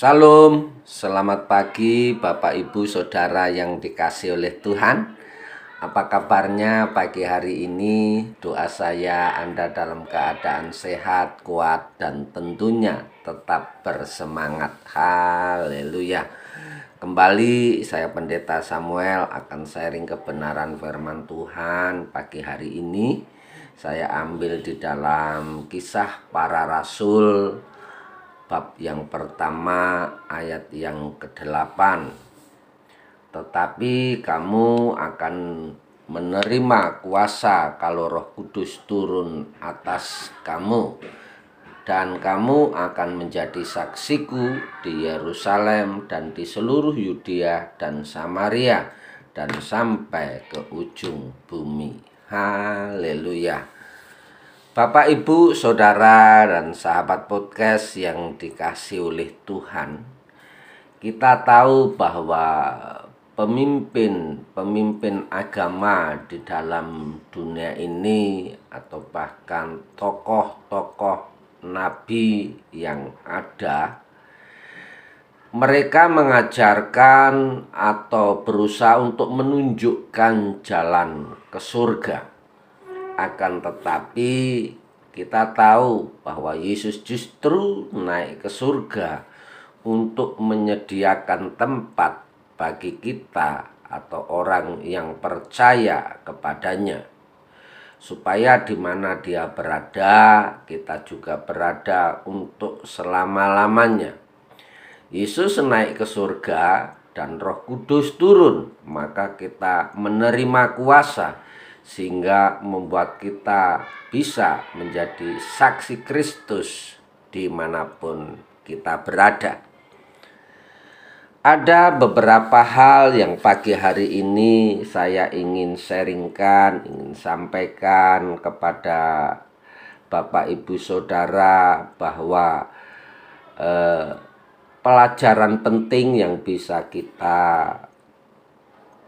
Salam, selamat pagi Bapak Ibu Saudara yang dikasih oleh Tuhan. Apa kabarnya pagi hari ini? Doa saya Anda dalam keadaan sehat, kuat, dan tentunya tetap bersemangat. Haleluya. Kembali saya Pendeta Samuel akan sharing kebenaran firman Tuhan pagi hari ini. Saya ambil di dalam kisah para rasul bab yang pertama ayat yang ke-8 tetapi kamu akan menerima kuasa kalau Roh Kudus turun atas kamu dan kamu akan menjadi saksiku di Yerusalem dan di seluruh Yudea dan Samaria dan sampai ke ujung bumi. Haleluya. Bapak, Ibu, Saudara, dan sahabat podcast yang dikasih oleh Tuhan, kita tahu bahwa pemimpin-pemimpin agama di dalam dunia ini atau bahkan tokoh-tokoh nabi yang ada mereka mengajarkan atau berusaha untuk menunjukkan jalan ke surga akan tetapi kita tahu bahwa Yesus justru naik ke surga untuk menyediakan tempat bagi kita atau orang yang percaya kepadanya supaya di mana dia berada kita juga berada untuk selama-lamanya. Yesus naik ke surga dan Roh Kudus turun, maka kita menerima kuasa sehingga membuat kita bisa menjadi saksi Kristus di mana pun kita berada. Ada beberapa hal yang pagi hari ini saya ingin sharingkan, ingin sampaikan kepada Bapak Ibu Saudara bahwa eh, pelajaran penting yang bisa kita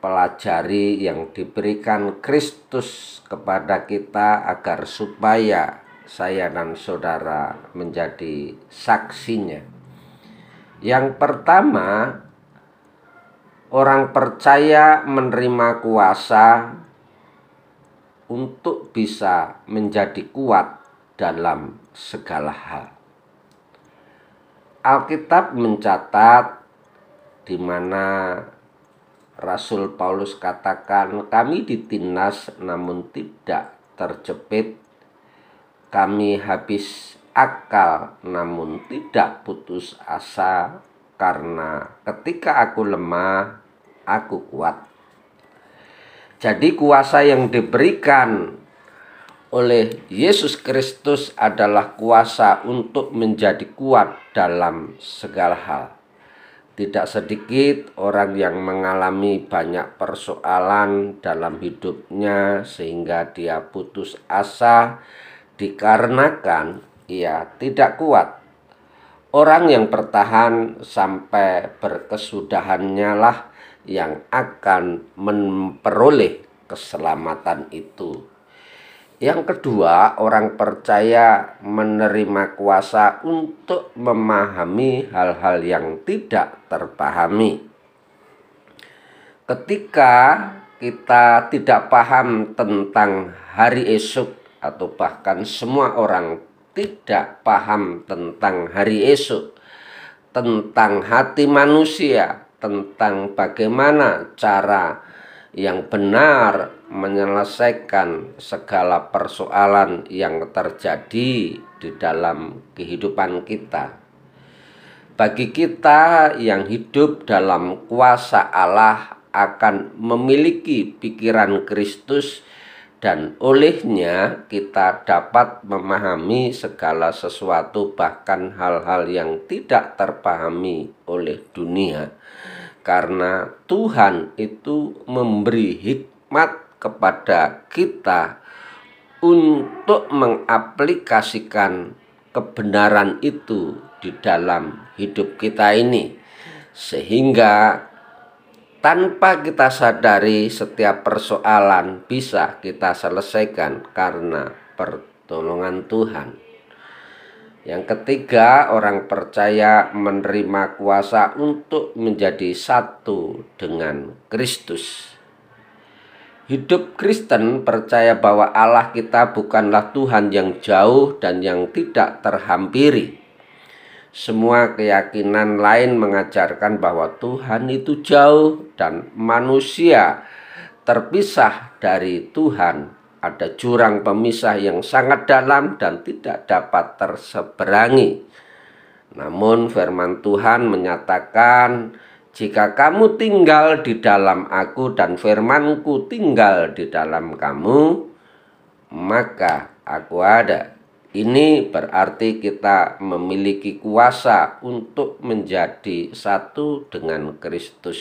pelajari yang diberikan Kristus kepada kita agar supaya saya dan saudara menjadi saksinya. Yang pertama, orang percaya menerima kuasa untuk bisa menjadi kuat dalam segala hal. Alkitab mencatat di mana Rasul Paulus katakan, "Kami ditindas namun tidak terjepit. Kami habis akal namun tidak putus asa, karena ketika aku lemah, aku kuat." Jadi, kuasa yang diberikan oleh Yesus Kristus adalah kuasa untuk menjadi kuat dalam segala hal. Tidak sedikit orang yang mengalami banyak persoalan dalam hidupnya sehingga dia putus asa dikarenakan ia tidak kuat. Orang yang bertahan sampai berkesudahannya lah yang akan memperoleh keselamatan itu. Yang kedua, orang percaya menerima kuasa untuk memahami hal-hal yang tidak terpahami. Ketika kita tidak paham tentang hari esok atau bahkan semua orang tidak paham tentang hari esok, tentang hati manusia, tentang bagaimana cara yang benar menyelesaikan segala persoalan yang terjadi di dalam kehidupan kita. Bagi kita yang hidup dalam kuasa Allah akan memiliki pikiran Kristus dan olehnya kita dapat memahami segala sesuatu bahkan hal-hal yang tidak terpahami oleh dunia karena Tuhan itu memberi hikmat kepada kita untuk mengaplikasikan kebenaran itu di dalam hidup kita ini, sehingga tanpa kita sadari, setiap persoalan bisa kita selesaikan karena pertolongan Tuhan. Yang ketiga, orang percaya menerima kuasa untuk menjadi satu dengan Kristus. Hidup Kristen percaya bahwa Allah kita bukanlah Tuhan yang jauh dan yang tidak terhampiri. Semua keyakinan lain mengajarkan bahwa Tuhan itu jauh dan manusia terpisah dari Tuhan. Ada jurang pemisah yang sangat dalam dan tidak dapat terseberangi. Namun firman Tuhan menyatakan jika kamu tinggal di dalam aku dan firmanku tinggal di dalam kamu, maka aku ada. Ini berarti kita memiliki kuasa untuk menjadi satu dengan Kristus.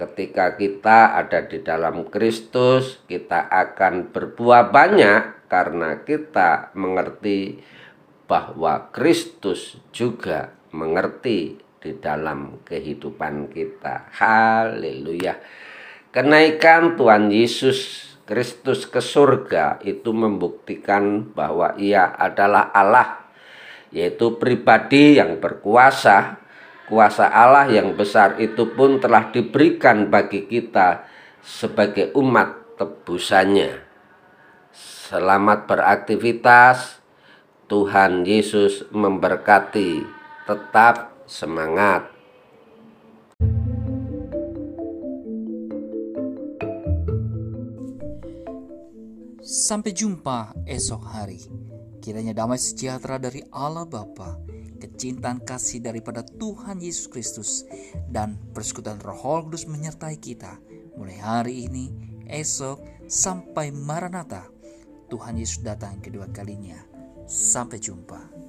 Ketika kita ada di dalam Kristus, kita akan berbuah banyak karena kita mengerti bahwa Kristus juga mengerti di dalam kehidupan kita. Haleluya. Kenaikan Tuhan Yesus Kristus ke surga itu membuktikan bahwa ia adalah Allah, yaitu pribadi yang berkuasa. Kuasa Allah yang besar itu pun telah diberikan bagi kita sebagai umat tebusannya. Selamat beraktivitas. Tuhan Yesus memberkati. Tetap semangat. Sampai jumpa esok hari. Kiranya damai sejahtera dari Allah Bapa, kecintaan kasih daripada Tuhan Yesus Kristus, dan persekutuan Roh Kudus menyertai kita mulai hari ini, esok, sampai Maranatha. Tuhan Yesus datang kedua kalinya. Sampai jumpa.